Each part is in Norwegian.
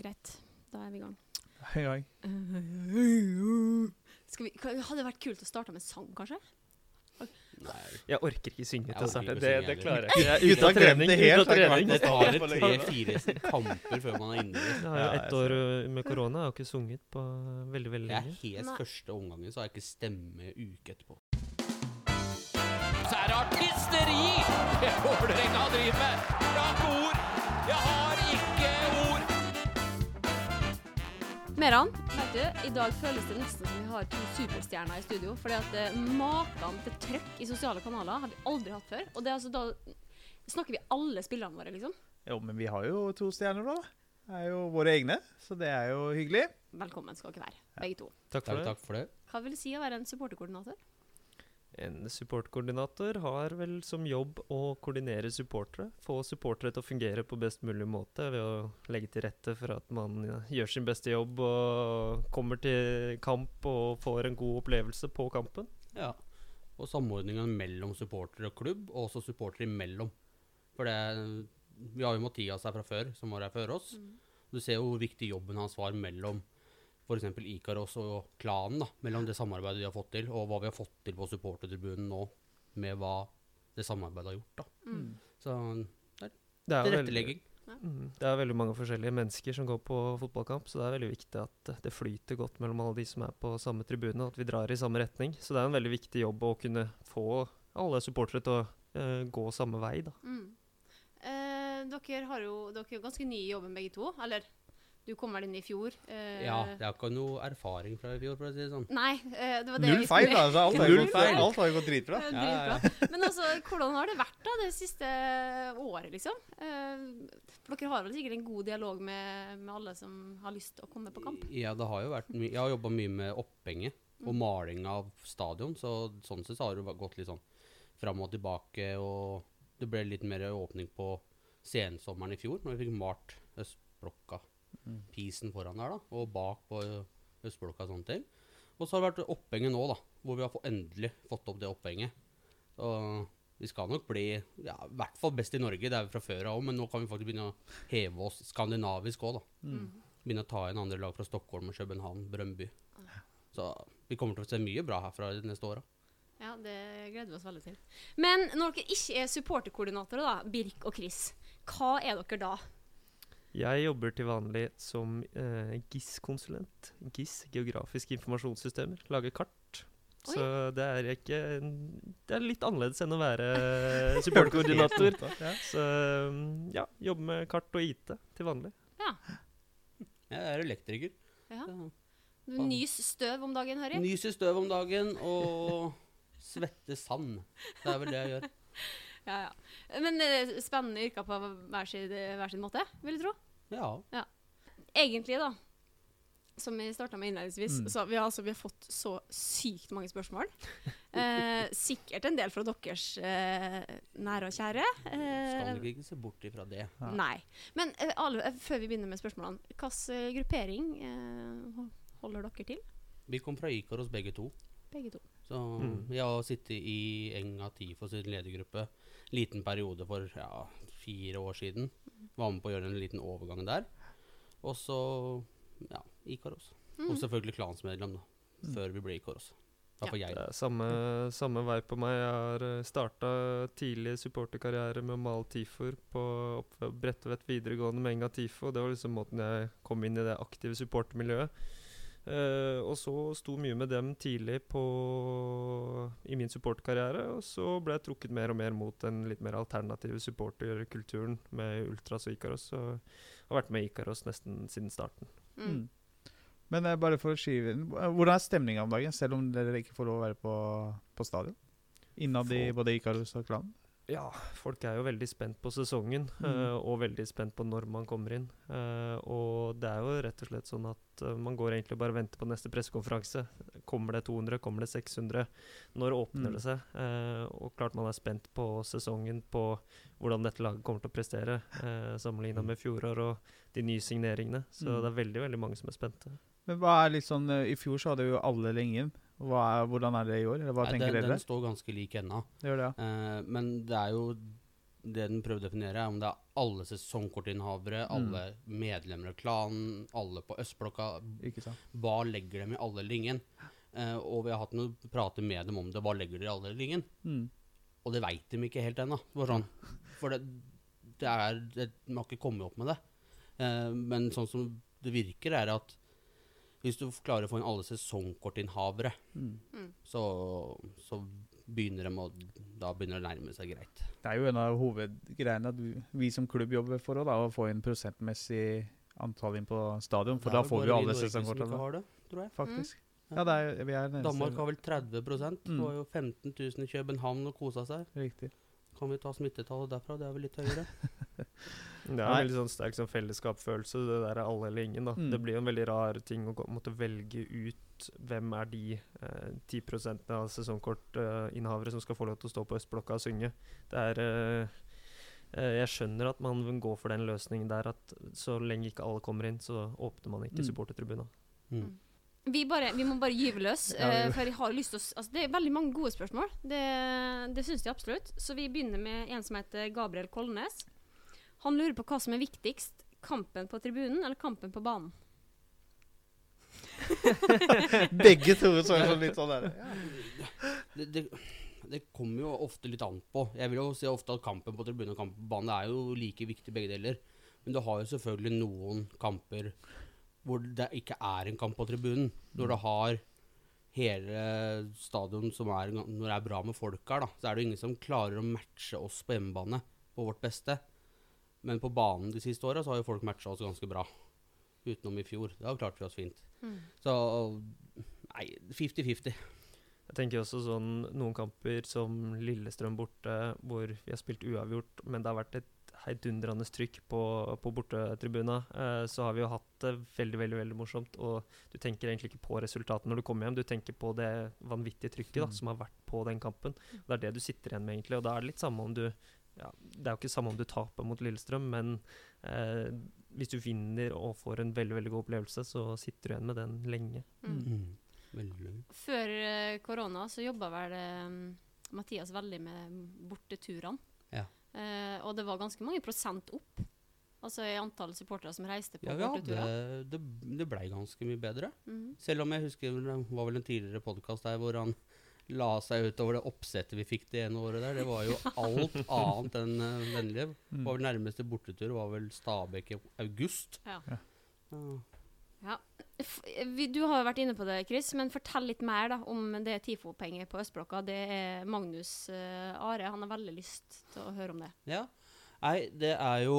greit. Da er vi i gang. Hei, hei. Skal vi, hadde det vært kult å starte med sang, kanskje? Nei, Jeg orker ikke synge til å starte. Det, det klarer jeg ikke. Er Gutta ute av har glemt trening. det helt, det tar tre-fire kamper før man er inne i det. Ett år med korona. Jeg har ikke sunget på veldig, veldig Jeg er helt Nei. første omgangen, så har jeg ikke stemme uke etterpå. Så er det artisteri det Vålerenga driver med. Rake ord. Jeg har Meran, vet du, i dag føles det nesten som vi har to superstjerner i studio. Fordi at eh, maken til trøkk i sosiale kanaler har vi aldri hatt før. Og det er altså da snakker vi alle spillerne våre, liksom. Jo, men vi har jo to stjerner, da. Det er jo våre egne, så det er jo hyggelig. Velkommen skal dere være, begge to. Takk for Takk, det. takk for det. Hva vil det si å være en supporterkoordinator? En supportkoordinator har vel som jobb å koordinere supportere. Få supportere til å fungere på best mulig måte ved å legge til rette for at man ja, gjør sin beste jobb og kommer til kamp og får en god opplevelse på kampen. Ja. Og samordningen mellom supporter og klubb, og også supporter imellom. For det Vi har jo Mathias her fra før, som var her før oss. Du ser jo hvor viktig jobben hans var mellom f.eks. Ikaros og klanen. da, Mellom det samarbeidet de har fått til, og hva vi har fått til på supportertribunen nå, med hva det samarbeidet har gjort. da. Mm. Så Det er, tilrettelegging. mm, det er veldig mange forskjellige mennesker som går på fotballkamp, så det er veldig viktig at det flyter godt mellom alle de som er på samme tribune, og at vi drar i samme retning. Så det er en veldig viktig jobb å kunne få alle supportere til å uh, gå samme vei, da. Mm. Eh, dere har jo dere er ganske nye i jobben begge to. Eller du kom vel inn i fjor. eh, Ja, jeg har ikke noe erfaring fra i fjor, for å si det sånn. Nei, eh, det var det Null feil, skulle- altså. Alt har Null feil. alt har jo gått dritbra. Eh, Ja, ja. Men altså, hvordan har det vært da det siste året, liksom? Eh, for dere har vel sikkert en god dialog med, med alle som har lyst til å komme på kamp? Ja, det har jo vært mye. Jeg har jobba mye med opphenget og maling av stadion, så sånn sett så har det gått litt sånn fram og tilbake, og det ble litt mer åpning på sensommeren i fjor, når vi fikk malt østblokka, pisen foran der, da, og bak på østblokka og sånne ting. Og så har det vært opphenget nå, da, hvor vi har få, endelig fått opp det opphenget. Så vi skal nok bli ja, i hvert fall best i Norge, det er vi fra før av òg, men nå kan vi faktisk begynne å heve oss skandinavisk òg, da begynne å ta inn andre lag fra Stockholm og København, Brøndby. Så vi kommer til å se mye bra herfra de neste åra. Ja, det gleder vi oss veldig til. Men når dere ikke er supporterkoordinatorer, da, Birk og Chris, hva er dere da? Jeg jobber til vanlig som eh, GIS-konsulent. GIS, geografiske informasjonssystemer. Lager kart. Så det er ikke Det er litt annerledes enn å være supportkoordinator. Så ja, jobber med kart og IT til vanlig. Ja, Jeg er elektriker. ja. Du nys støv om dagen, hører jeg. Nys i støv om dagen og svette sand. Det er vel det jeg gjør. Ja, ja. Men eh, spennende yrker på hver sin, hver sin måte, vil jeg tro. Ja. Egentlig, da, som vi starta med innledningsvis, Mm. så vi har, altså, vi har fått så sykt mange spørsmål. Eh, sikkert en del fra deres eh, nære og kjære. Skal vi ikke se bort ifra det. Ja. Nei. Men eh, alle, eh, før vi begynner med spørsmålene, hvilken gruppering eh, holder dere til? Vi kom fra Ikaros begge to. Begge to. Så Mm. jeg har sittet i Enga TIFO sin ledergruppe liten periode for ja, fire år siden. Var med på å gjøre en liten overgang der. Og så ja, Ikaros. Mm. Og selvfølgelig klansmedlem, da. Før vi ble Ikaros. I. Det er samme, samme vei på meg. Jeg har starta tidlig supporterkarriere med å male TIFO-er på Bredtvet videregående med Enga TIFO. Det var liksom måten jeg kom inn i det aktive supportermiljøet. Eh, og så sto mye med dem tidlig på, i min supportkarriere. Og så ble jeg trukket mer og mer mot den litt mer alternative supporterkulturen med Ultras og Ikaros. Og har vært med Ikaros nesten siden starten. Mm. Mm. Men uh, bare for å skyve inn, hvordan er stemninga om dagen, selv om dere ikke får lov å være på, på stadion? Innad i både Ikaros og klanen? Ja, folk er jo veldig spent på sesongen, Mm. eh, og veldig spent på når man kommer inn. Eh, og det er jo rett og slett sånn at eh, man går egentlig bare og venter på neste pressekonferanse. Kommer det 200, kommer det 600? Når åpner Mm. det seg? Og klart man er spent på sesongen, på hvordan dette laget kommer til å prestere, uh, sammenligna Mm. med fjoråret og de nye signeringene. Så Mm. det er veldig, veldig mange som er spente. Men hva er litt sånn, I fjor så hadde jo alle lenge er, hvordan er det i år? Eller hva Nei, tenker den, dere? den står ganske lik ennå. Ja. Eh, men det er jo det den prøver å definere, er om det er alle sesongkortinnehavere, alle medlemmer av klanen, alle på Østblokka. Hva legger dem i alle eller ingen? Eh, og vi har hatt noen prater med dem om det. Hva legger de i alle eller ingen? Mm. Og det veit de ikke helt ennå. Sånn. For det, det er det, De har ikke kommet opp med det. Eh, men sånn som det virker, er at hvis du klarer å få inn alle sesongkortinnhavere, Mm. så, så begynner de å Da begynner det å nærme seg greit. Det er jo en av hovedgreiene at vi, som klubb jobber for å, da, å få inn prosentmessig antall inn på stadion. For da får vi jo alle sesongkortene, har det, tror jeg. faktisk. Ja, det er, vi er Danmark har vel 30 Det Mm. var jo 15 000 i København og kosa seg. Riktig. Kan vi ta smittetallet derfra? Det er vel litt høyere? Det er Nei. en veldig sånn sterk sånn fellesskapsfølelse, det der er alle eller ingen. da. Mm. Det blir jo en veldig rar ting å gå, måtte velge ut hvem er de eh, 10 av sesongkortinnehavere som skal få lov til å stå på Østblokka og synge. Det er eh, eh, Jeg skjønner at man går for den løsningen der at så lenge ikke alle kommer inn, så åpner man ikke Mm. supportertribuna. Mm. Vi, vi må bare gyve løs, Ja, vi eh, for jeg har lyst til å altså, Det er veldig mange gode spørsmål. Det, det syns jeg absolutt. Så vi begynner med en som heter Gabriel Kolnes. Han lurer på hva som er viktigst. Kampen på tribunen eller kampen på banen? Begge to så er sånn litt sånn der. Ja. det, det, det kommer jo ofte litt an på. Jeg vil jo si ofte at kampen på tribunen og kampen på banen er jo like viktig begge deler. Men du har jo selvfølgelig noen kamper hvor det ikke er en kamp på tribunen. Når du har hele stadion som er Når det er bra med folk her, da, så er det jo ingen som klarer å matche oss på hjemmebane på vårt beste. Men på banen de siste åra så har jo folk matcha oss ganske bra. Utenom i fjor. Da klarte vi oss fint. Så Nei, 50-50. Jeg tenker også sånn noen kamper som Lillestrøm borte, hvor vi har spilt uavgjort, men det har vært et heidundrende trykk på, på bortetribuna. Eh, så har vi jo hatt det veldig veldig, veldig morsomt. Og du tenker egentlig ikke på resultatet når du kommer hjem, du tenker på det vanvittige trykket da, Mm. som har vært på den kampen. Det er det du sitter igjen med, egentlig. Og da er det litt samme om du ja, Det er jo ikke samme om du taper mot Lillestrøm, men eh, hvis du vinner og får en veldig veldig god opplevelse, så sitter du igjen med den lenge. Mm. Mm. Veldig. Før eh, korona så jobba vel um, Mathias veldig med borteturene. Ja. Eh, og det var ganske mange prosent opp. Altså i antall supportere som reiste på Ja, borteturer. det, det blei ganske mye bedre. Mm. Selv om jeg husker det var vel en tidligere podkast der hvor han la seg utover det oppsettet vi fikk det ene året der. Det var jo alt annet enn uh, vennlig. Mm. Var vel Nærmeste bortetur var vel Stabekk i august. Ja. Ja. Ja. Du har jo vært inne på det, Chris, men fortell litt mer da, om det TIFO-penget på Østblokka. Det er Magnus uh, Are. Han har veldig lyst til å høre om det. ja. Nei, det er jo,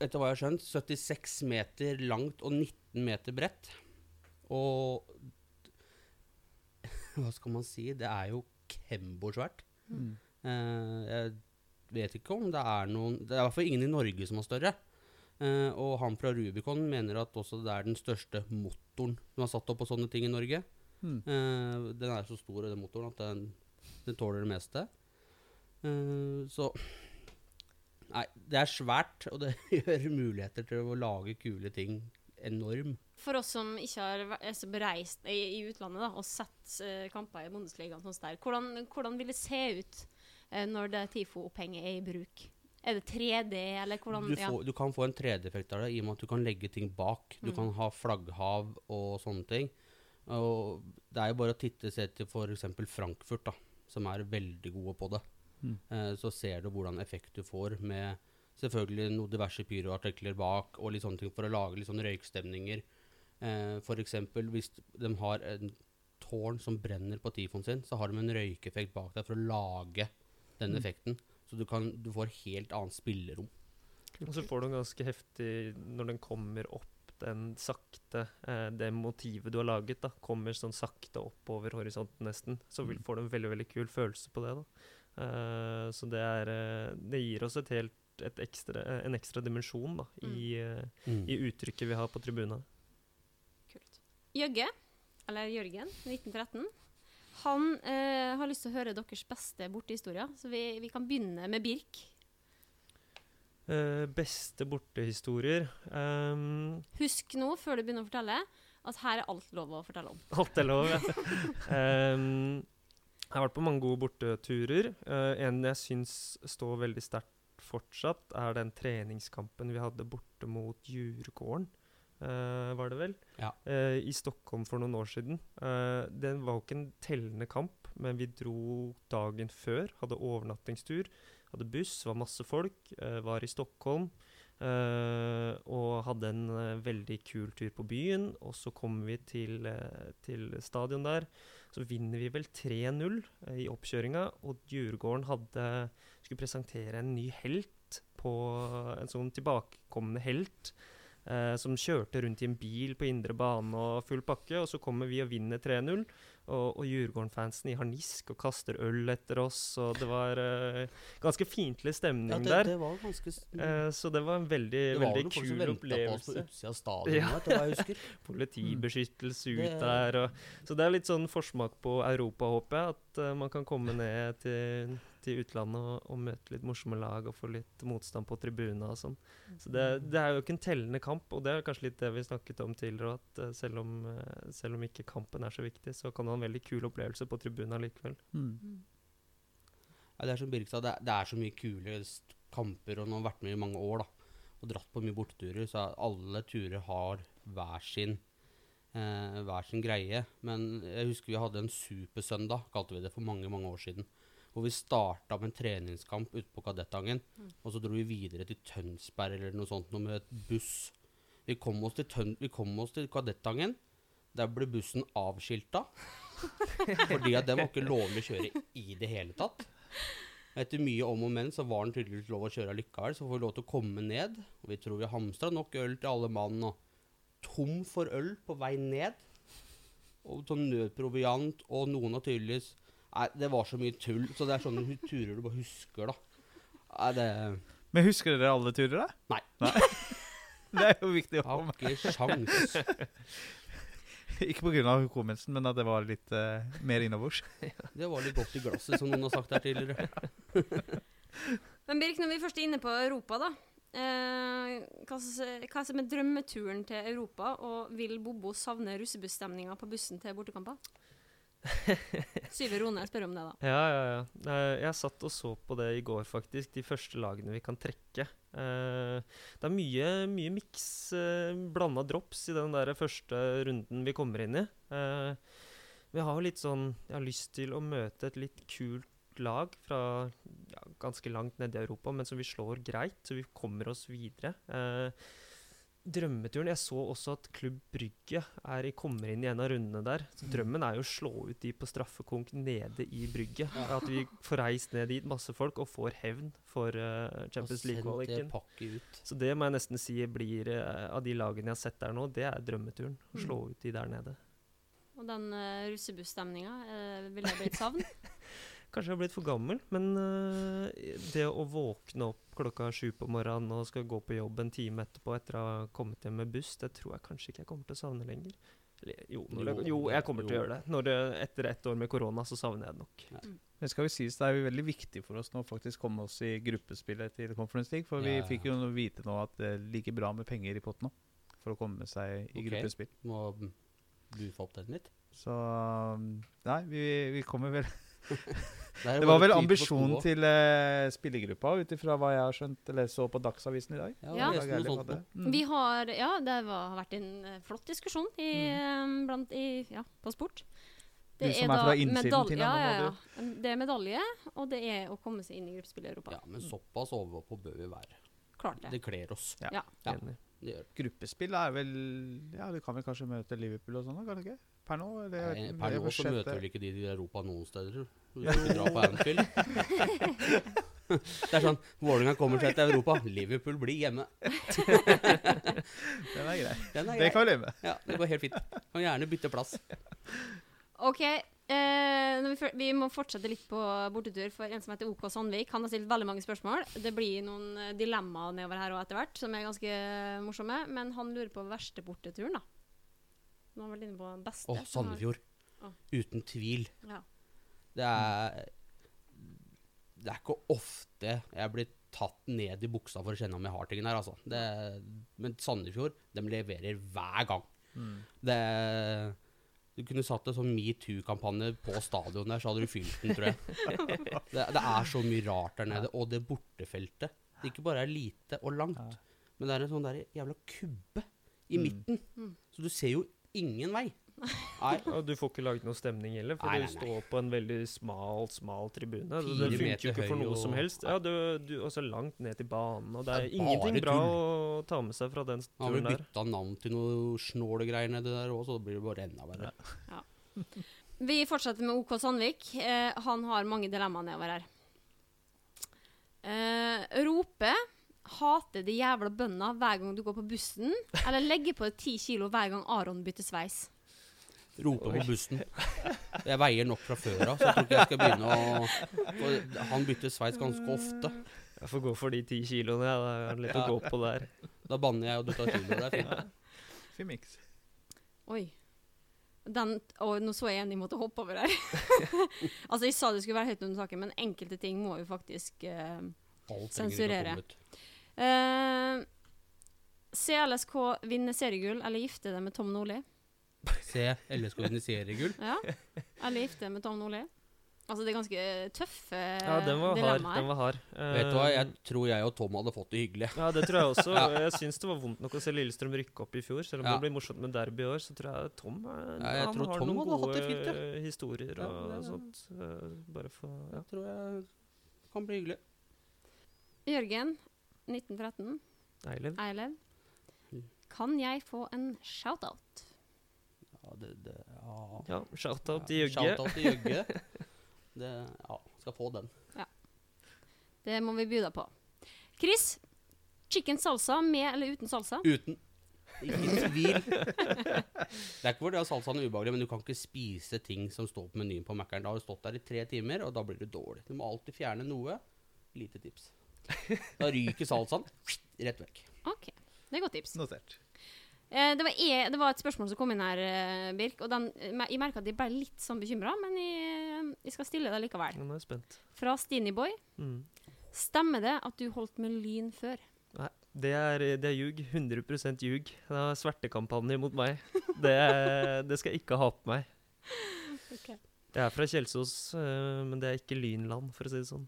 etter hva jeg har skjønt, 76 meter langt og 19 meter bredt. Og Hva skal man si? Det er jo kembo-svært. Mm. Eh, jeg vet ikke om det er noen Det er i hvert fall ingen i Norge som er større. Eh, og han fra Rubicon mener at også det er den største motoren som er satt opp på sånne ting i Norge. Mm. Eh, den er så stor, den motoren, at den, den tåler det meste. Så Nei, det er svært, og det gjør muligheter til å lage kule ting enorm. For oss som ikke har er bereist i, i utlandet da, og sett uh, kamper i Bundesligaen sånn hvordan, hvordan vil det se ut uh, når det TIFO-opphenget er i bruk? Er det 3D, eller hvordan Du, får, du kan få en 3D-effekt av det i og med at du kan legge ting bak. Du Mm. kan ha flagghav og sånne ting. Og det er jo bare å titte seg til f.eks. Frankfurt, da, som er veldig gode på det. Mm. Eh, så ser du hvordan effekt du får med selvfølgelig noen diverse pyroartikler bak og litt sånne ting for å lage litt sånne røykstemninger. Eh, F.eks. hvis de har en tårn som brenner på tifoen sin, så har de en røykeffekt bak der for å lage den Mm. effekten. Så du, kan, du får helt annet spillerom. Og så får du en ganske heftig når den kommer opp den sakte eh, Det motivet du har laget, da kommer sånn sakte oppover horisonten nesten. Så vil, Mm. får du en veldig veldig kul følelse på det. da. Eh, så det er eh, Det gir oss helt, ekstra, eh, en ekstra dimensjon da, i, mm. i uttrykket vi har på tribuna. Jøgge, eller Jørgen, 1913, han eh, har lyst til å høre deres beste bortehistorier, så vi, vi kan begynne med Birk. Eh, beste bortehistorier um, Husk nå, før du begynner å fortelle, at her er alt lov å fortelle om. Alt er lov, ja. um, jeg har vært på mange gode borteturer. Uh, en jeg syns står veldig sterkt fortsatt, er den treningskampen vi hadde borte mot Djurgården. Eh, var det vel? Ja. uh, I Stockholm for noen år siden. Uh, det var jo ikke en tellende kamp, men vi dro dagen før. Hadde overnattingstur. Hadde buss, var masse folk. eh, var i Stockholm. eh, og hadde en eh, veldig kul tur på byen. Og så kommer vi til, eh, til stadion der. Så vinner vi vel 3-0 eh, i oppkjøringa, og Djurgården hadde, skulle presentere en ny helt på En sånn tilbakekommende helt. Eh, som kjørte rundt i en bil på indre bane og full pakke. Og så kommer vi og vinner 3-0. Og, og Djurgården-fansen i harnisk og kaster øl etter oss. Og det var eh, ganske fiendtlig stemning Ja, det, der. det var ganske Eh, så det var en veldig, Det var veldig vel folk som kul på oss på utsida av stadion, Ja. etter hva jeg husker. Politibeskyttelse ut Det- der. Og, så det er litt sånn forsmak på Europa, håper jeg. At uh, man kan komme ned til, til utlandet og, og møte litt morsomme lag og få litt motstand på tribuna og sånn. Så det, det er jo ikke en tellende kamp, og det er kanskje litt det vi snakket om tidligere. At eh, selv om, eh, selv om ikke kampen er så viktig, så kan det ha en veldig kul opplevelse på tribunen likevel. Mm. Ja, det er som Birk sa, det, er- det er så mye kule kamper, og nå har vært med i mange år, da. Og dratt på mye borteturer, så alle turer har hver sin, eh, hver sin greie. Men jeg husker vi hadde en supersøndag, kalte vi det for mange, mange år siden. Hvor vi starta med en treningskamp ute på Kadettangen, og så dro vi videre til Tønsberg eller noe sånt noe med et buss. Vi kom oss til, Tøn vi kom oss til Kadettangen. Der ble bussen avskilta. fordi at den var ikke lovlig å kjøre i det hele tatt. Etter mye om og men så var den tydeligvis lov å kjøre likevel, Så får vi lov til å komme ned. Og vi tror vi hamstra nok øl til alle mann. Og tom for øl på vei ned. Og sånn nødproviant. Og noen har tydeligvis Nei, det var så mye tull. Så det er sånne turer du bare husker, da. Nei, det Men husker dere alle turer, da? Nei. Det er jo viktig å ha med. har ikke sjans. Ikke pga. hukommelsen, men at det var litt uh, mer innoverst. Det var litt godt i glasset, som noen har sagt her tidligere. Men Birk, når vi først er inne på Europa, da. Eh, hva, hva som er drømmeturen til Europa, og vil Bobo savne russebussstemninga på bussen til bortekamper? Syver Rone spør om det, da. Ja, ja, ja. Eh, Jeg satt og så på det i går, faktisk. De første lagene vi kan trekke. Eh, Det er mye, mye miks, uh, blanda drops, i den der første runden vi kommer inn i. Eh, Vi har jo litt sånn Jeg har lyst til å møte et litt kult lag fra ja, ganske langt nede i Europa, men som vi slår greit, så vi kommer oss videre. Eh, Drømmeturen Jeg så også at Klubb Brygge er i, kommer inn i en av rundene der. Så drømmen er jo å slå ut de på straffekonk nede i Brygge. At vi får reist ned dit, masse folk, og får hevn for uh, Champions League-kvaliken. Så det må jeg nesten si blir uh, Av de lagene jeg har sett der nå, det er drømmeturen. Å slå ut de der nede. Og den uh, russebussstemninga, uh, ville det blitt savn? Kanskje jeg har blitt for gammel, men eh, det å våkne opp klokka sju på morgenen og skal gå på jobb en time etterpå etter å ha kommet hjem med buss, det tror jeg kanskje ikke jeg kommer til å savne lenger. Eller, jo, når det, Jo, jo, jeg kommer til å gjøre det. Når det. Etter ett år med korona, så savner jeg det nok. Det skal jo sies, det er jo veldig viktig for oss nå å faktisk komme oss i gruppespillet til Conference League. For Ja, vi ja. fikk jo vite nå at det ligger bra med penger i potten nå. For å komme seg i Ok. gruppespill. Må du få opp den litt. Så nei, vi, vi kommer vel Det var vel ambisjonen til uh, spillergruppa, ut ifra hva jeg har skjønt eller så på Dagsavisen i dag. Ja, Ja. sånt. Mm. Vi har Ja, det var, har vært en eh, flott diskusjon i, mm. blant, i, ja, på sport. Du som er fra innsiden, til ja, ja, ja. Det er medalje, og det er å komme seg inn i gruppespill i Europa. Ja, men såpass overpå bør vi være. Klart det. Det kler oss. Ja. Ja. Det gjør. Gruppespill er vel Ja, du kan vel kanskje møte Liverpool og sånn, kan du ikke? Per nå? Det, Nei, Per nå så møter vel ikke de i Europa noen steder. Du skal ikke dra på Anfield. Det er sånn Vålerenga kommer seg til Europa. Liverpool blir hjemme. Den er grei. Den er Det kan vi leve med. Ja, det går helt fint. Kan gjerne bytte plass. OK. Eh, når vi, vi må fortsette litt på bortetur for en som heter OK Sandvik. Han har stilt veldig mange spørsmål. Det blir noen eh, dilemmaer nedover her og etter hvert, som er ganske morsomme. Men han lurer på verste borteturen, da. Nå har vi inne på den beste. Å, Sandefjord. Å. Uten tvil. Ja. Det er Det er ikke ofte jeg blir tatt ned i buksa for å kjenne om jeg har ting der, altså. Det, men Sandefjord, de leverer hver gang. Det Du kunne satt en sånn metoo-kampanje på stadion der, så hadde du fylt den, tror jeg. Det, det er så mye rart der nede. Og det bortefeltet Det ikke bare er lite og langt, men det er en sånn der jævla kubbe i Mm. midten. Mm. Så du ser jo ingen vei. Nei. Og du får ikke laget noe stemning heller, for Nei, du nei, nei. står på en veldig smal, smal tribune. Det, Fire det funker jo ikke for noe noe som helst. Ja, du, du også langt ned til banen, og det er, Det er ingenting bra tull. å ta med seg fra den turen Han har der. bytta navn til noe snålegreier nedi der òg, så da blir det bare enda verre. Vi fortsetter med OK Sandvik. Eh, han har mange dilemmaer nedover her. Eh, rope 'hater de jævla bøndene' hver gang du går på bussen, eller legger på ti kilo hver gang Aron bytter sveis. Rope på bussen. Jeg veier nok fra før av, så jeg tror ikke jeg skal begynne å Han bytter sveis ganske ofte. Jeg får gå for de ti kiloene. Ja. Det er litt Ja. å gå på der. Da banner jeg, og du tar kilo. Det er fint. Fin miks. Oi. Den, og nå så jeg en jeg måtte hoppe over her. altså, jeg sa det skulle være høyt under taket, men enkelte ting må jo faktisk uh, Sensurere. Ut. eh, CLSK vinner seriegull, eller gifte det med Tom Nordli? Se LSK vinne seriegull. Ja. Eller gifte det med Tom Nordli? Altså, det er ganske tøffe Ja, den var hard. Den var hard. Vet du hva, Eh, jeg tror jeg og Tom hadde fått det hyggelig. Ja, det tror jeg også. Ja. Jeg syns det var vondt nok å se Lillestrøm rykke opp i fjor. Selv om Ja. det blir morsomt med derby i år, så tror jeg Tom er, Ja, jeg han tror har Tom noen hatt gode det fint, ja. eh, historier Ja, og det- sånt. Uh, bare for ja. Jeg tror jeg kan bli hyggelig. Jørgen, 1913, Eilev. Eilev. Mm. Kan jeg få en shout-out? Ja, det, det, ja. Ja, shout-out til Jøgge. Shout-out til Jøgge. Det, ja, skal få den. Ja. Det må vi by deg på. Chris, chicken salsa med eller uten salsa? Uten. Ikke tvil. Det er ikke fordi salsaen er ubehagelig, men du kan ikke spise ting som står på menyen på Mækkern. Da har du stått der i tre timer, og da blir du dårlig. Du må alltid fjerne noe. Lite tips. Da ryker salsaen rett vekk. OK, det er godt tips. Notert. Eh, det, var e det var et spørsmål som kom inn her, eh, Birk. Og den, eh, jeg merka at jeg ble litt sånn bekymra, men jeg, jeg skal stille det likevel. Nå er jeg spent. Fra Stiniboy. Mm. Stemmer det at du holdt med Lyn før? Nei, det er, det er ljug. 100 ljug. Det er svertekampanje mot meg. Det, det skal jeg ikke ha på meg. Okay. Jeg er fra Kjelsås, men det er ikke Lynland, for å si det sånn.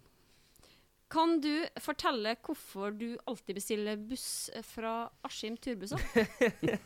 Kan du fortelle hvorfor du alltid bestiller buss fra Askim Turbusser? Jeg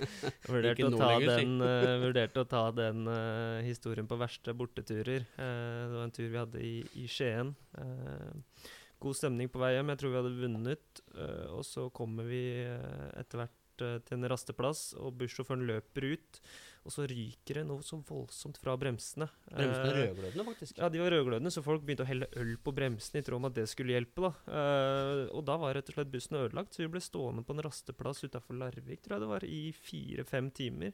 vurderte å ta den, uh, vurderte å ta den uh, historien på verste borteturer. Uh, det var en tur vi hadde i, i Skien. Eh, god stemning på vei hjem. Jeg tror vi hadde vunnet. eh, og så kommer vi eh, etter hvert eh, til en rasteplass, og bussjåføren løper ut. Og så ryker det noe så voldsomt fra bremsene. Bremsene er Eh, rødglødende, faktisk. Ja, de var rødglødende, så folk begynte å helle øl på bremsene i tråd med at det skulle hjelpe. da. Eh, og da var rett og slett bussen ødelagt, så vi ble stående på en rasteplass utafor Larvik tror jeg det var, i fire-fem timer.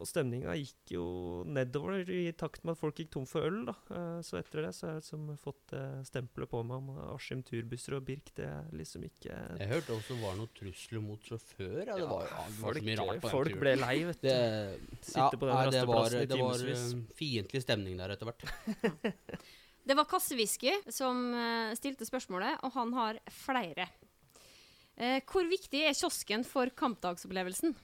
Og stemninga gikk jo nedover i takt med at folk gikk tom for øl. da. Eh, så etter det så har jeg liksom fått uh, stempelet på meg om Askim Turbusser og Birk. Det er liksom ikke Jeg hørte også det var noen trusler mot sjåfør. Ja, det var, ja, det var folk, så mye rart på den folk ble lei, vet du. det, Sitte på den nei, det var, i det var eh, fiendtlig stemning der etter hvert. Det var Kassewhisky som eh, stilte spørsmålet, og han har flere. Eh, hvor viktig er kiosken for kampdagsopplevelsen?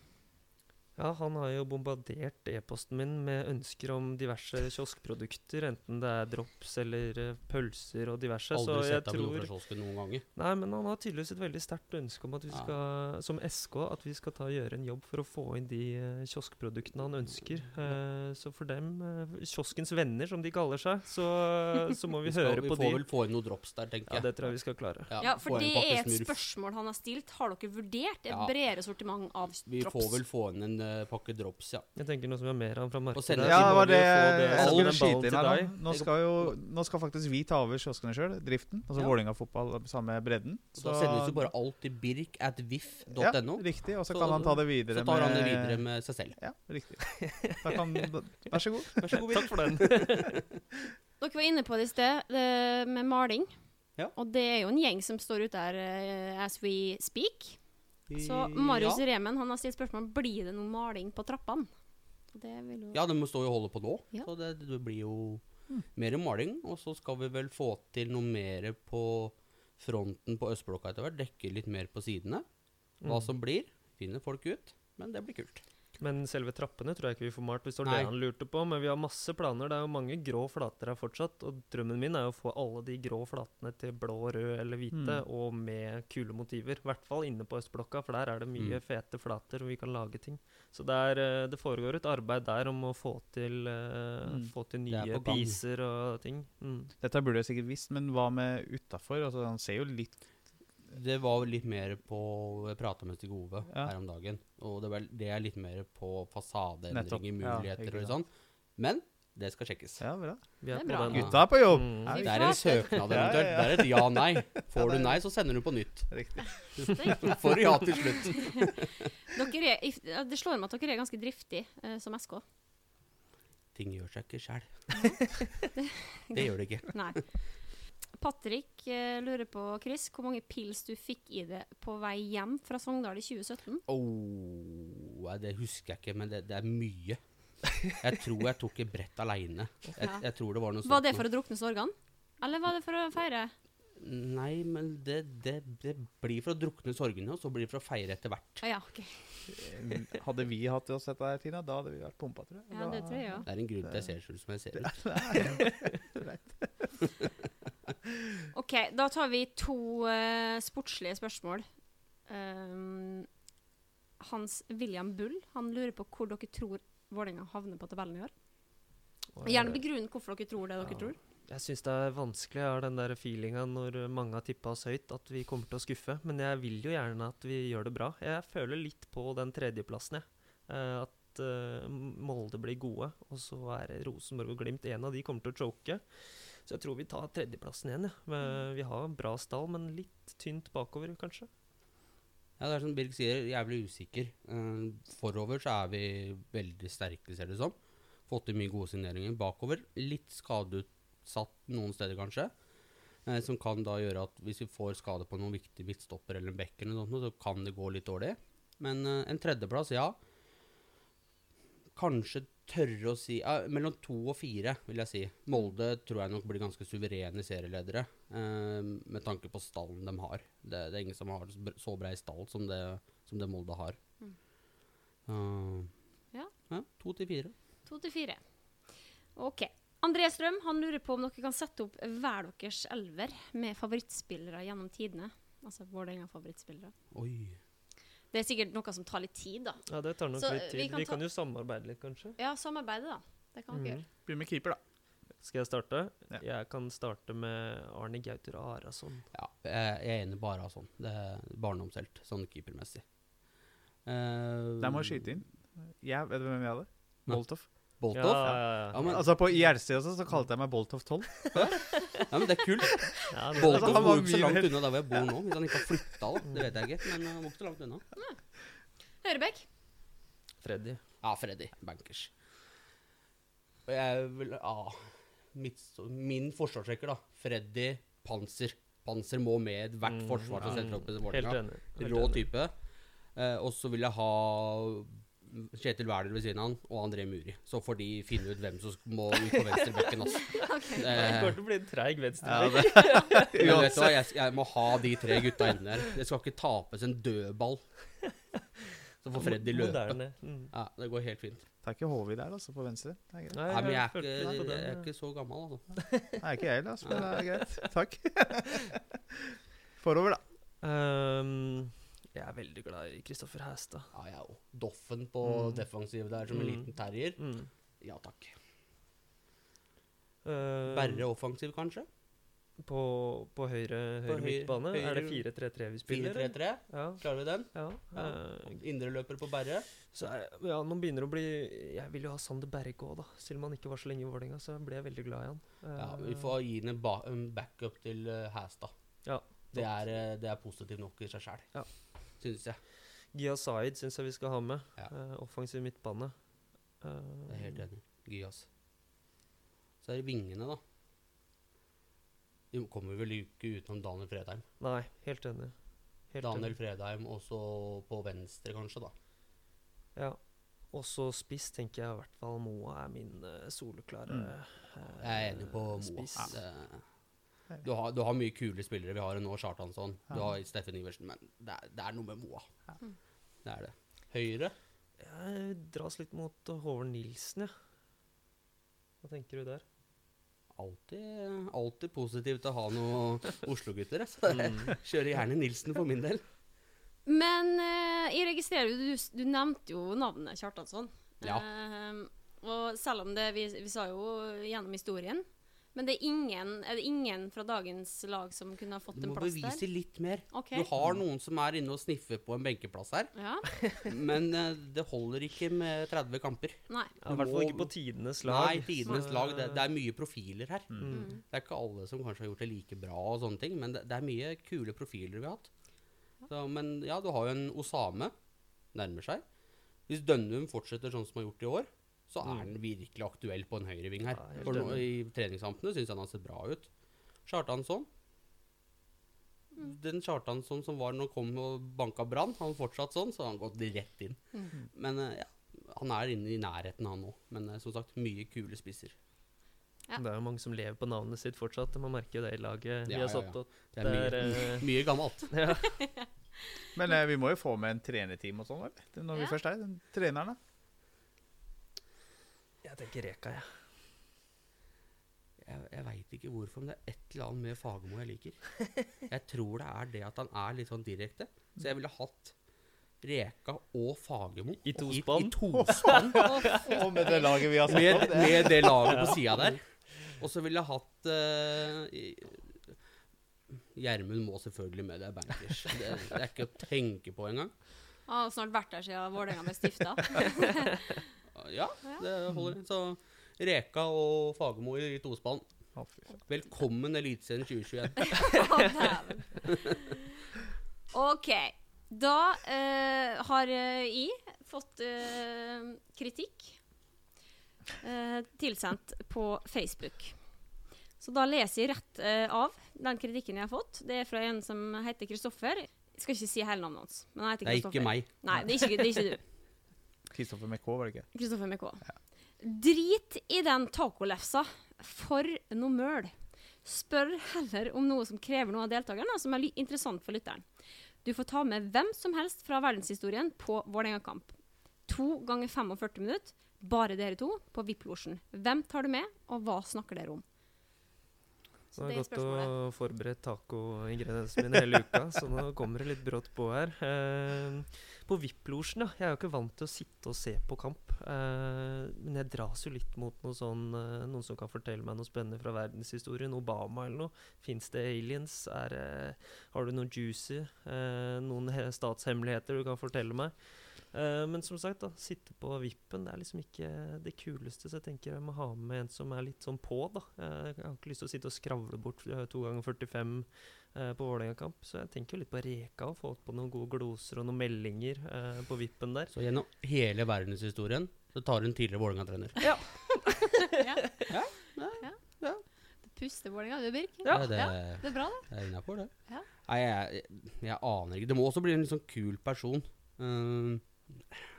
Ja, han har jo bombardert e-posten min med ønsker om diverse kioskprodukter, enten det er drops eller eh, pølser og diverse. Aldri så jeg sett deg med noe tror fra kiosken noen ganger. Nei, men han har tydeligvis et veldig sterkt ønske om at vi Ja. skal, som SK, at vi skal ta og gjøre en jobb for å få inn de eh, kioskproduktene han ønsker. Eh, så for dem, kioskens venner som de kaller seg, så, så må vi, skal, høre vi på får de. vel få inn noe drops der, tenker jeg. Ja, det tror jeg vi skal klare. Ja, ja for det er et smurf. spørsmål han har stilt. Har dere vurdert et Ja. bredere sortiment av drops? Vi får vel få inn en pakke drops, ja. Jeg tenker noe som er mer av fra markedet. Ja, det var det jeg skulle skyte inn her deg. nå. Nå skal, jo, nå skal faktisk vi ta over kioskene sjøl, driften. Altså Ja. Vålerenga fotball, samme bredden. Så da sendes jo bare alt til birk at viff.no. Ja, riktig. Og så Så- kan han ta det videre så tar han det videre med seg selv. Ja, riktig. Da kan, da, vær så god. Vær så god, Takk for den. Dere var inne på det i sted, det med maling. Ja. Og det er jo en gjeng som står ute her uh, as we speak. Så Marius ja. Remen han har stilt spørsmål blir det noe maling på trappene. Det vil jo ja, de må stå og holde på nå. Ja. Så det, det blir jo mer maling. Og så skal vi vel få til noe mer på fronten på østblokka etter hvert. Dekke litt mer på sidene. Hva Mm. som blir, finner folk ut. Men det blir kult. Men selve trappene tror jeg ikke vi får malt, hvis det var det han lurte på. Men vi har masse planer. Det er jo mange grå flater her fortsatt. Og drømmen min er å få alle de grå flatene til blå, rød eller hvite, Mm. og med kule motiver. I hvert fall inne på Østblokka, for der er det mye Mm. fete flater, og vi kan lage ting. Så det, er, eh, det foregår et arbeid der om å få til, uh, Mm. få til nye piser og ting. Mm. Dette burde jeg sikkert visst, men hva med utafor? Altså, han ser jo litt Det var litt mer på Jeg prata med Stig Ove Ja. her om dagen, og det, var, det er litt mer på fasadeendringer, muligheter ja, og sånn. Men det skal sjekkes. Ja, bra. Vi er, Det er bra. Gutta er på jobb! Mm. Det er en søknad eventuelt. Det er et ja-nei. Får du nei, så sender du på nytt. Riktig. Får du ja til slutt. Dere er, det slår meg at dere er ganske driftige eh, som SK. Ting gjør seg ikke sjæl. Det gjør det ikke. Nei. Patrick eh, lurer på, Chris, hvor mange pils du fikk i det på vei hjem fra Sogndal i 2017? Oh, det husker jeg ikke, men det, det er mye. Jeg tror jeg tok et brett aleine. Jeg, jeg tror det var noe. Var det for å drukne sorgene? Eller var det for å feire? Nei, men det, det, det blir for å drukne sorgene, og så blir det for å feire etter hvert. Ah, ja, ok. Hadde vi hatt oss dette her, Tina, da hadde vi vært pumpa, tror jeg. Ja, det tror jeg ja. Det er en grunn til jeg ser ut som jeg ser ut. OK, da tar vi to uh, sportslige spørsmål. Um, Hans William Bull han lurer på hvor dere tror Vålerenga havner på tabellen i år. Gjerne begrunn hvorfor dere tror det dere Ja. tror. Jeg syns det er vanskelig. Jeg har den der feelinga når mange har tippa oss høyt, at vi kommer til å skuffe. Men jeg vil jo gjerne at vi gjør det bra. Jeg føler litt på den tredjeplassen, jeg. Uh, at uh, Molde blir gode, og så er Rosenborg og Glimt en av de kommer til å choke. Så jeg tror vi tar tredjeplassen igjen, Ja. Vi har bra stall, men litt tynt bakover, kanskje. Ja, det er som Birk sier, jævlig usikker. Eh, forover så er vi veldig sterke, ser det som. Fått til mye gode signeringer. Bakover litt skadeutsatt noen steder, kanskje. Eh, som kan da gjøre at hvis vi får skade på noen viktige midtstopper eller sånt, så kan det gå litt dårlig. Men eh, en tredjeplass, ja. Kanskje tørre å si ja, Mellom to og fire, vil jeg si. Molde tror jeg nok blir ganske suverene serieledere, eh, med tanke på stallen de har. Det, det er ingen som har så brei stall som det, som det Molde har. Mm. Uh, Ja. ja. To til fire. To til fire. OK. André Strøm han lurer på om dere kan sette opp hver deres elver med favorittspillere gjennom tidene. Altså Vålerenga-favorittspillere. Oi. Det er sikkert noe som tar litt tid, da. Ja, det tar nok Så, litt vi tid. kan Vi kan jo samarbeide litt, kanskje. Ja, samarbeide, da. Det kan vi Mhm. gjøre. Begynn med keeper, da. Skal jeg starte? Ja. Jeg kan starte med Arne Gauter Arason. Ja, jeg er enig bare av sånn. Det er barndomshelt, sånn keepermessig. Uh, Der må jeg skyte inn. Jeg, vet du hvem jeg hadde? Nei. Boltoff. Boltoff? Ja, Ja, ja, ja. Ja, men- Altså På IRC også, så kalte jeg meg Boltoff 12. men det er kult. Ja, det- Boltoff Altså, bor jo ikke så langt unna der hvor jeg bor nå. Hvis han ikke har flytta. Det vet jeg ikke. Men han bor ikke så langt unna. Høyrebekk. Freddy. Ja, Freddy. Bankers. Og jeg vil Ja. Mitt, min forsvarsrekker, da. Freddy, Panser. Panser må med hvert Mm, forsvar som ja. setter opp i Helt Vålerenga. Rå type. Eh, og så vil jeg ha Kjetil Wæler ved siden av han, og André Muri. Så får de finne ut hvem som må ut på venstrebekken. Altså. okay. Det går kommer til å bli en treig Ja, venstrebekk. Ja, men vet du hva, jeg, jeg må ha de tre gutta inne der. Det skal ikke tapes en dødball. Så får Freddy løpe. Mm. Ja, Det går helt fint. det er ikke HV der, altså, på venstre. Det. Nei, men jeg er, ikke, jeg er ikke så gammel, altså. Nei, ikke jeg heller, altså, men det er greit. Takk. Forover, da. Ehm, jeg er veldig glad i Kristoffer Hæstad. Ja, jeg òg. Doffen på Mm. defensiv der som en Mm. liten terrier. Mm. Ja takk. Uh, Berre offensiv, kanskje? på, på høyre, høyre høyre- midtbane. Er det 4-3-3 vi spiller? 4-3-3. Ja. Klarer vi den? ja. Ja. Eh, Indreløper på Berre. så er, ja, nå begynner det å bli Jeg vil jo ha Sander Berge òg, da. Selv om han ikke var så lenge i Vålerenga, så ble jeg veldig glad i han. Ja, Eh, Vi får gi ham en, ba en backup til uh, Hæstad. Ja, Det er, eh, det er positivt nok i seg sjæl, Ja. Syns jeg. Gia Zaid syns jeg vi skal ha med. Ja. Uh, offensiv midtbane. Uh, Jeg er helt enig. Gyas. Så er det vingene, da. De kommer vel ikke utenom Daniel Fredheim. Nei, helt enig. Helt Daniel enig. Fredheim også på venstre, kanskje, da. Ja. Og så spiss tenker jeg i hvert fall Moa er min uh, soleklare eh, Jeg er enig på Moa. spiss. Det- Du har, du har mye kule spillere. Vi har en nå, Kjartansson. Du har Steffen Iversen. Men det er, det er noe med Moa. Ja. Mm. Det er det. Høyre Jeg dras litt mot Håvard Nilsen, jeg. Hva tenker du der? Alltid, alltid positiv til å ha noen Oslo-gutter. Så jeg kjører gjerne Nilsen for min del. Men eh, jeg registrerer jo, du, du nevnte jo navnet Kjartansson. Ja. Eh, og selv om det vi, vi sa jo gjennom historien Men det er ingen, er det ingen fra dagens lag som kunne ha fått en plass der? Du må bevise der? litt mer. Okay. Du har noen som er inne og sniffer på en benkeplass her, Ja? men uh, det holder ikke med 30 kamper. Nei. Ja, I hvert fall ikke på tidenes lag. Nei, tidenes Så- lag. Det, det er mye profiler her. Mm. Det er ikke alle som kanskje har gjort det like bra, og sånne ting, men det, det er mye kule profiler vi har hatt. Så, men ja, du har jo en Osame. Nærmer seg. Hvis Dønnum fortsetter sånn som han har gjort i år, så er han virkelig aktuell på en høyreving her. Ja, For nå. I treningskampene syns jeg han har sett bra ut. Kjartansson. Den Kjartansson som var når han kom og banka Brann, han fortsatt sånn, så har han gått rett inn. Men eh, ja, han er inne i nærheten, han nå. Men eh, som sagt, mye kule spisser. Ja. Det er jo mange som lever på navnet sitt fortsatt. Man merker jo det i laget vi har satt ja. opp. Det er mye, der, er, eh, mye gammelt. Men eh, vi må jo få med en trenerteam og sånn, vel? Når Ja. vi først er da. Jeg tenker Reka, jeg. Jeg, jeg veit ikke hvorfor, men det er et eller annet med Fagermo jeg liker. Jeg tror det er det at han er litt sånn direkte. Så jeg ville hatt Reka og Fagermo I tospann? I, i Og med det laget vi har sett med, det- med det laget på sida der. Og så ville jeg hatt eh, Gjermund må selvfølgelig med, det er bankers. Det, det er ikke å tenke på engang. Han har snart vært der siden Vålerenga ble stifta. Ja, det holder. Så Reka og Fagermo i, i tospann. Velkommen Eliteserien 2021. OK. Da uh, har I jeg fått uh, kritikk uh, tilsendt på Facebook. Så da leser jeg rett eh, av den kritikken jeg har fått. Det er fra en som heter Kristoffer. Jeg skal ikke si hele navnet hans. Men han heter Det er ikke meg. Nei, det er ikke, det er ikke du. Kristoffer MK, var det ikke? Kristoffer MK. Drit i den tacolefsa. For noe møl. Spør heller om noe som krever noe av deltakerne, og som er interessant for lytteren. Du får ta med hvem som helst fra verdenshistorien på Vålerenga-kamp. To ganger 45 minutter, bare dere to, på VIP-losjen. Hvem tar du med, og hva snakker dere om? Så det har er gått å forberede tacoingrediensene mine hele uka, så nå kommer det litt brått på her. Eh, på VIP-losjen, ja. Jeg er jo ikke vant til å sitte og se på kamp. Uh, men jeg dras jo litt mot noe sånn, uh, noen som kan fortelle meg noe spennende fra verdenshistorien. Obama eller noe. Fins det aliens? Er, uh, har du noe juicy? Noen statshemmeligheter du kan fortelle meg? Eh, men som sagt, da, sitte på vippen det er liksom ikke det kuleste. Så jeg tenker jeg må ha med en som er litt sånn på, da. Jeg har ikke lyst til å sitte og skravle bort to ganger 45 eh, på Vålerenga-kamp. Så jeg tenker jo litt på Reka og få på noen gode gloser og noen meldinger eh, på vippen der. Så gjennom hele verdenshistorien så tar hun tidligere Vålerenga-trener. Ja. Ja, ja. ja. Det puster Vålerenga, du, Birk. Ja, det, Det er bra, det. det er innafor, det. Ja. Nei, jeg, jeg, jeg aner ikke. Det må også bli en litt sånn kul person. Um,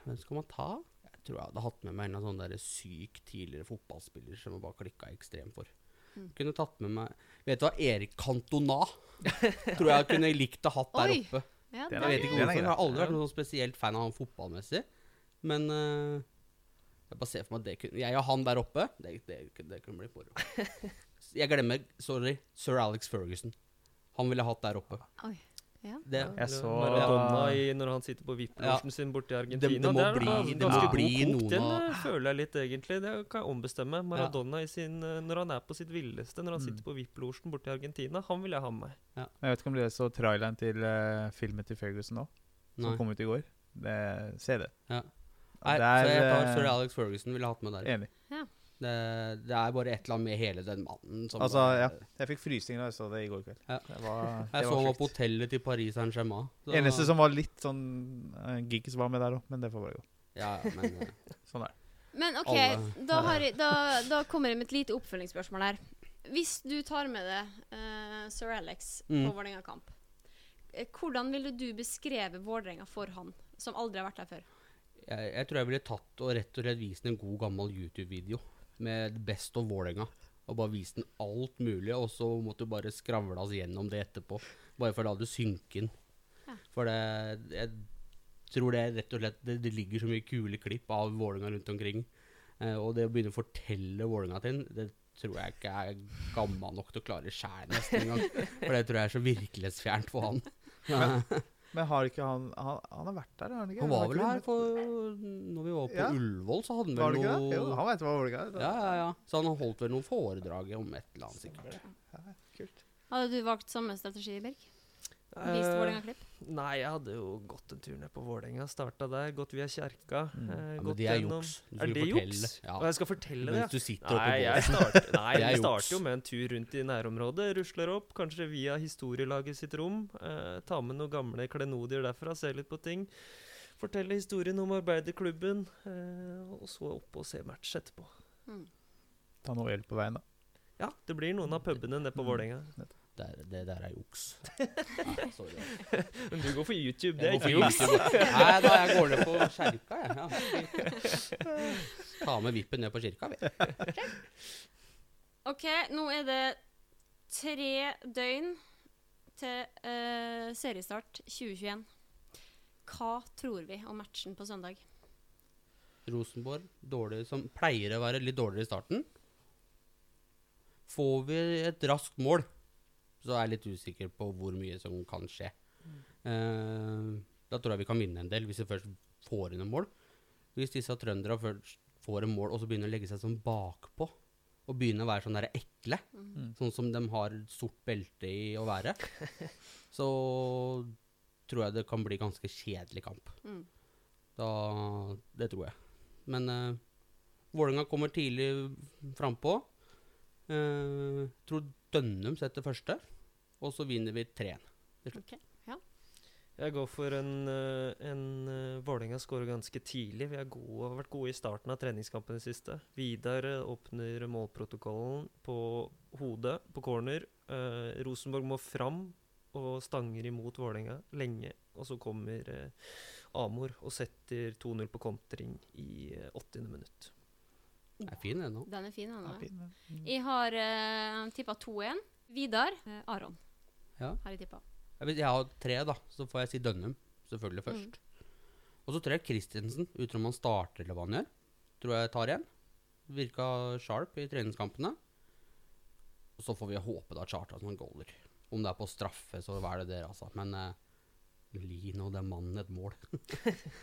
hvem skal man ta? Jeg tror jeg hadde hatt med meg en av sånne syk tidligere fotballspiller som jeg bare klikka ekstremt for. Mm. Kunne tatt med meg Vet du hva, Erik Cantona tror jeg kunne likt å hatt der oppe. Ja, Jeg er vet ikke hvorfor. Jeg har aldri vært noen sånn spesielt fan av han fotballmessig. Men uh, jeg bare ser for meg at det kunne Jeg og han der oppe, det, det, det kunne bli moro. Jeg glemmer, sorry, sir Alex Ferguson. Han ville hatt der oppe. Oi. Ja. Det, Jeg så- Maradona i, når han sitter på VIP-losjen sin borte i Argentina. det må er bli- det må bli noen Den eh, føler jeg litt, egentlig. Det kan jeg ombestemme. Maradona i sin, eh, når han er på sitt villeste, når han Mm. sitter på VIP-losjen borte i Argentina, han vil jeg ha med. Jeg vet ikke om dere så traileren til uh, filmen til Ferguson nå, som nei. kom ut i går. Det, se det. Ja. Ja, Nei, der, så jeg tar sir Alex Ferguson ville hatt med der. Enig. Det, det er bare et eller annet med hele den mannen som Altså, bare- ja. Jeg fikk frysninger da jeg så det i går kveld. Ja. Det var, det Jeg så var han var på hotellet til Paris Saint-Germain. så- Eneste som var litt sånn uh, Giggis var med der òg, men det får bare gå. Ja, ja, men eh, Sånn er det. Men OK, da, har jeg, da, da kommer jeg med et lite oppfølgingsspørsmål her. Hvis du tar med deg uh, sir Alex på Mm. Vålerenga-kamp, eh, hvordan ville du beskreve Vålerenga for han, som aldri har vært der før? jeg, jeg tror jeg ville tatt og rett og slett vist en god gammel YouTube-video med Best of Vålerenga. Og bare vist den alt mulig, og så måtte du bare skravle oss gjennom det etterpå. Bare for å la det synke inn. Ja. For det jeg, tror det rett og slett Det, det ligger så mye kule klipp av Vålerenga rundt omkring. Eh, og det å begynne å fortelle Vålerenga til det tror jeg ikke er gammel nok til å klare sjæl nesten engang. For det tror jeg er så virkelighetsfjernt for han. Men har ikke han Han, han har vært der, har han ikke? Han var vel her for Når vi var på Ja. Ullevål, så hadde han vel det? noe Jo, han vet hva Vålerenga er. Ja, ja, ja. Så han holdt vel noen foredrag om et eller annet, sikkert. Ja, kult. Hadde du valgt samme strategi, Birk? Vist Eh, Vålerenga-klipp? Nei, jeg hadde jo gått en tur ned på Vålerenga. Starta der, gått via kjerka. Mm. Uh, Ja, gått det er gjennom- juks. Du Er det fortelle. juks? Ja. Og jeg skal fortelle det? Mens du sitter oppe Nei, på jeg starter, nei, Det juks. starter jo med en tur rundt i nærområdet. Rusler opp, kanskje via historielaget sitt rom. Uh, ta med noen gamle klenodier derfra, se litt på ting. Fortelle historien om arbeiderklubben. uh, og så opp og se match etterpå. Mm. Ta noe øl på veien, da. Ja, det blir noen av pubene nede på Mm. Vålerenga. Det, er- det der er juks. Men du går for YouTube, det er går ikke juks. Nei da, jeg går ned på kjerka, jeg. Ja. Ta med vippen ned på kirka, vi. OK, nå er det tre døgn til uh, seriestart 2021. Hva tror vi om matchen på søndag? Rosenborg, dårlig, som pleier å være litt dårligere i starten. Får vi et raskt mål, så er jeg litt usikker på hvor mye som kan skje. Eh, da tror jeg vi kan vinne en del, hvis vi først får inn en mål. Hvis disse trønderne først får en mål, og så begynner å legge seg sånn bakpå, og begynner å være sånn der ekle, Mm. sånn som de har sort belte i å være, så tror jeg det kan bli ganske kjedelig kamp. Mm. Da, det tror jeg. Men uh, Vålerenga kommer tidlig frampå. Uh, tror Dønnum setter første, og så vinner vi 3-1. Ok, Jeg går for en, eh, en uh, Vålerenga skårer ganske tidlig. Vi er gode, har vært gode i starten av treningskampen i det siste. Vidar eh, åpner målprotokollen på hodet, på corner. Eh, Rosenborg må fram og stanger imot Vålerenga lenge. Og så kommer eh, Amor og setter 2-0 på kontring i eh, 80. minutt. Det er fin, den nå. Den er fin, den. Ja, Mm. Jeg har uh, tippa 2-1. Vidar. Uh, Aron Ja. har jeg tippa. Jeg, jeg har tre, da, så får jeg si Dønnum selvfølgelig først. Og så tror jeg Christensen, uten om han starter eller hva han gjør, tror jeg tar igjen. Virka sharp i treningskampene. Og så får vi håpe da Charta som goaler. Om det er på straffe, så hva er det der, altså. Men uh, Lino, den mannen, et mål.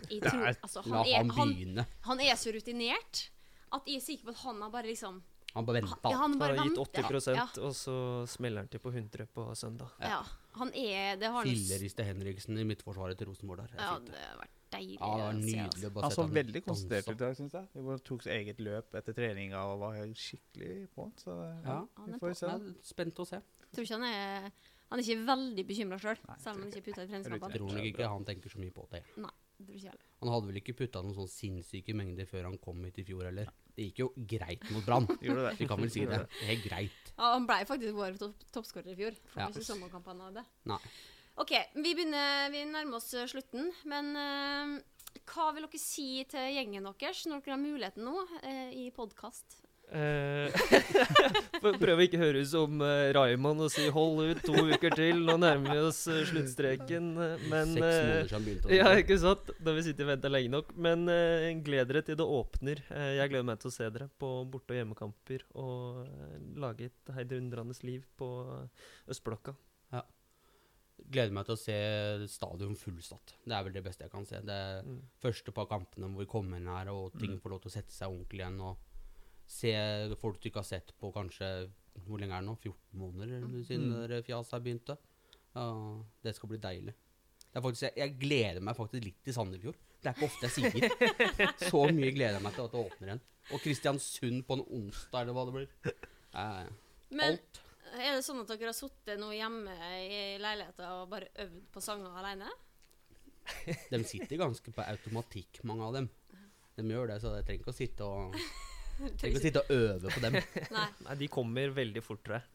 Jeg tror, altså, han, La han, er, han han er så rutinert at jeg er sikker på at han har bare liksom Han bare venta. ja, han bare har gitt 80 ja, og så smeller han til på 100 på søndag. ja, han er Det har Filleriste Henriksen i midtforsvaret til Rosenborg der. Er Ja, det det. har vært deilig. Ja, det var nydelig. altså. å Han så veldig konsentrert ut i dag, syns jeg. Han tok sitt eget løp etter treninga og var helt skikkelig på. Så Ja, han er vi får på. se. Jeg er spent å se. Tror ikke han er Han er ikke veldig bekymra sjøl, selv, selv om han ikke putta i Jeg tror nok ikke han tenker så mye på det. Nei, Han hadde vel ikke putta noen sånn sinnssyke mengder før han kom hit i fjor heller. Det gikk jo greit mot Brann. Det. Vi kan vel si det. Det er helt greit. Ja, han ble faktisk vår topp toppskårer i fjor. For Ja. ikke sommerkampene av det. Nei. OK, vi begynner Vi nærmer oss eh, slutten, men uh, hva vil dere si til gjengen deres når dere har muligheten nå uh, i podkast? Eh, for- å ikke ut som uh, Raymond og si 'hold ut to uker til', nå nærmer vi oss eh, sluttstreken. Men Seks måneder siden begynte. Ja, ikke sant? Da vi sittet og venta lenge nok. Men uh, gled dere til det åpner. Jeg gleder meg til å se dere på borte- og hjemmekamper og lage et heidundrende liv på østblokka. østblokka. Gleder meg til å se stadion fullsatt. Det er vel det beste jeg kan se. Det Mm. første par kampene hvor vi kommer inn her og ting Mm. får lov til å sette seg ordentlig igjen. Og se folk du ikke har sett på kanskje Hvor lenge er det nå? 14 måneder siden Mm. fjaset begynte. Ja, det skal bli deilig. Det er faktisk, jeg, jeg gleder meg faktisk litt til Sandefjord. Det er ikke ofte jeg sier. Så mye gleder jeg meg til at det åpner igjen. Og Kristiansund på en onsdag, eller hva det blir. Eh, Men alt. er det sånn at dere har sittet nå hjemme i leiligheten og bare øvd på sanger alene? De sitter ganske på automatikk, mange av dem. De gjør det, så jeg trenger ikke å sitte og, ikke å sitte og øve på dem. Nei. Nei, de kommer veldig fort, tror jeg.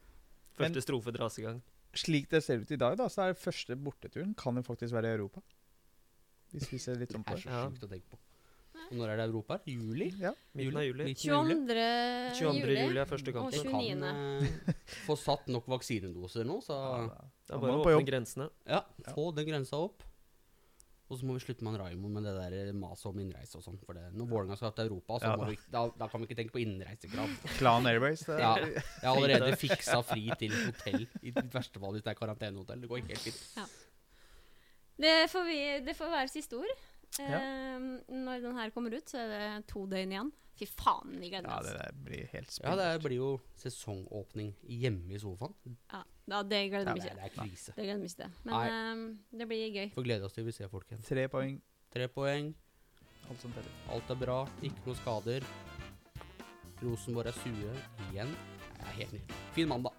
Men- Første strofe dras i gang. Slik det ser ut i dag, da, så er første borteturen kan jo faktisk være i Europa. Hvis vi ser litt om på er det. så Ja. sjukt å tenke på. Og når er det Europa? Juli? Ja. Midten av juli. Av juli. 22. 22. juli. er første Og kampen. Det 29.. kan uh, få satt nok vaksinedoser nå, så Ja, Det er bare å åpne jobb. grensene. ja, få den grensa opp. Og så må vi slutte med Raymond med det der maset om innreise og sånn. For det, når Vålerenga skal til Europa, så Ja, vi, da, da kan vi ikke tenke på innreisekrav. Clan Airways. Det, Ja, jeg har allerede fiksa fri til hotell, i verste fall hvis det er karantenehotell. Det går helt fint. Det får, vi, det får være siste ord. Ja. Eh, når den her kommer ut, så er det to døgn igjen. Fy faen, vi gleder ja, det der blir helt Ja, det blir jo sesongåpning hjemme i sofaen. Ja, ja, det gleder vi det, ikke. det er krise. Det gleder vi ikke til. Men eh, det blir gøy. Får glede oss til vi ser folk igjen. Tre poeng. Tre poeng, Alt som teller. alt er bra, ikke noe skader. Rosenborg er sure igjen. Det er helt nydelig. Fin mandag.